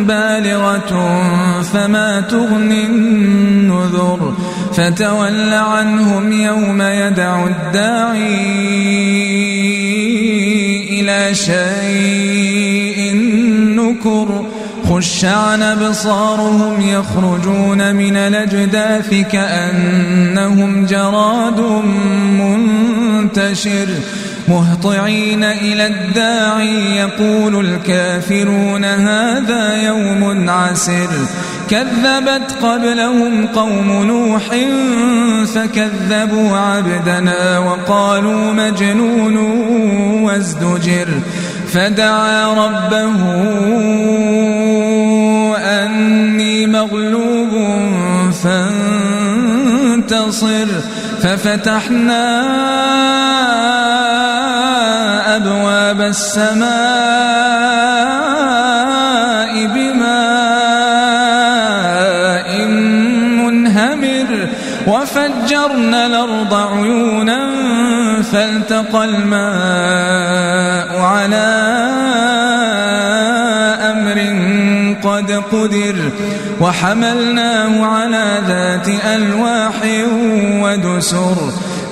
بالغة فما تغني النذر فتول عنهم يوم يدعو الداعي إلى شيء نكر خش عن أبصارهم يخرجون من الأجداث كأنهم جراد منتشر مهطعين إلى الداعي يقول الكافرون هذا يوم عسر. كذبت قبلهم قوم نوح فكذبوا عبدنا وقالوا مجنون وازدجر. فدعا ربه أني مغلوب فانتصر. ففتحنا أبواب السماء بماء منهمر وفجرنا الأرض عيونا فالتقى الماء على قد قدر وحملناه على ذات ألواح ودسر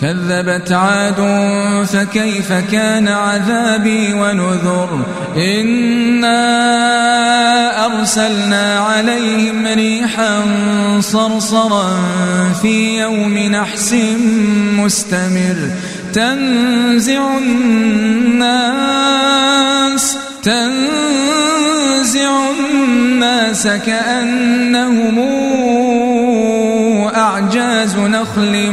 كذبت عاد فكيف كان عذابي ونذر؟ إنا أرسلنا عليهم ريحا صرصرا في يوم نحس مستمر. تنزع الناس تنزع الناس كأنهم أعجاز نخل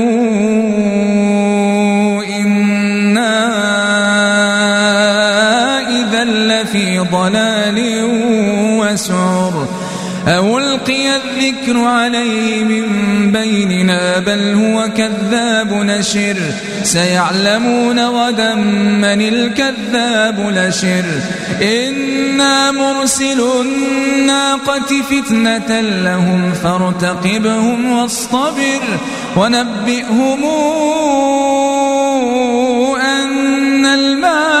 ضلال وسعر. أو ألقي الذكر عليه من بيننا بل هو كذاب نشر. سيعلمون غدا من الكذاب لشر. إنا مرسل الناقة فتنة لهم فارتقبهم واصطبر ونبئهم أن الماء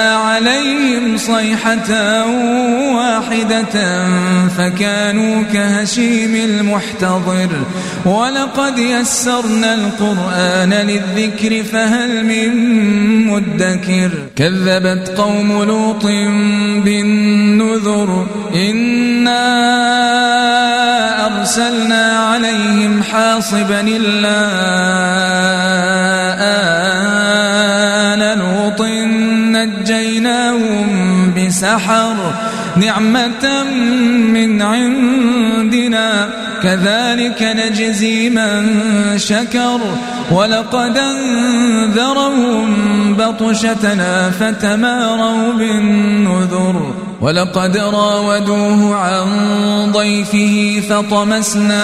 صيحة واحدة فكانوا كهشيم المحتضر. ولقد يسرنا القرآن للذكر فهل من مدكر؟ كذبت قوم لوط بالنذر إنا أرسلنا عليهم حاصبا إلا بسحر نعمة من عندنا كذلك نجزي من شكر. ولقد أنذرهم بطشتنا فتماروا بالنذر. ولقد راودوه عن ضيفه فطمسنا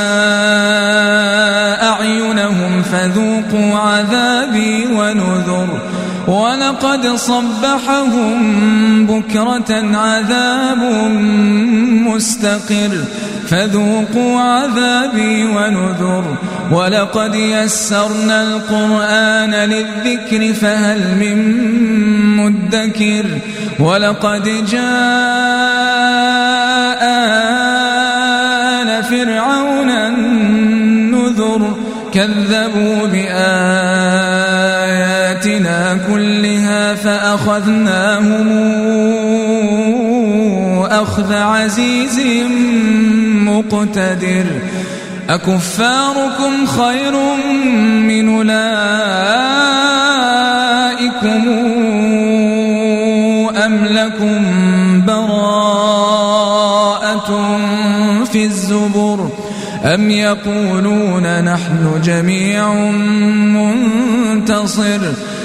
أعينهم فذوقوا عذابي ونذر. ولقد صبحهم بكرة عذاب مستقر. فذوقوا عذابي ونذر. ولقد يسرنا القرآن للذكر فهل من مدكر. ولقد جاء آل فرعون النذر. كذبوا بآياتنا كلها فأخذناهم أخذ عزيز مقتدر. أكفاركم خير من أولئكم أم لكم براءة في الزبر أم يقولون نحن جميع منتصر؟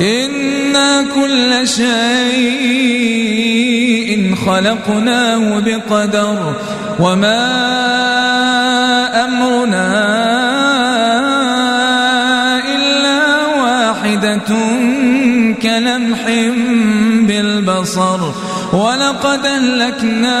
إنا كل شيء خلقناه بقدر وما أمرنا إلا واحدة كلمح بالبصر ولقد أهلكنا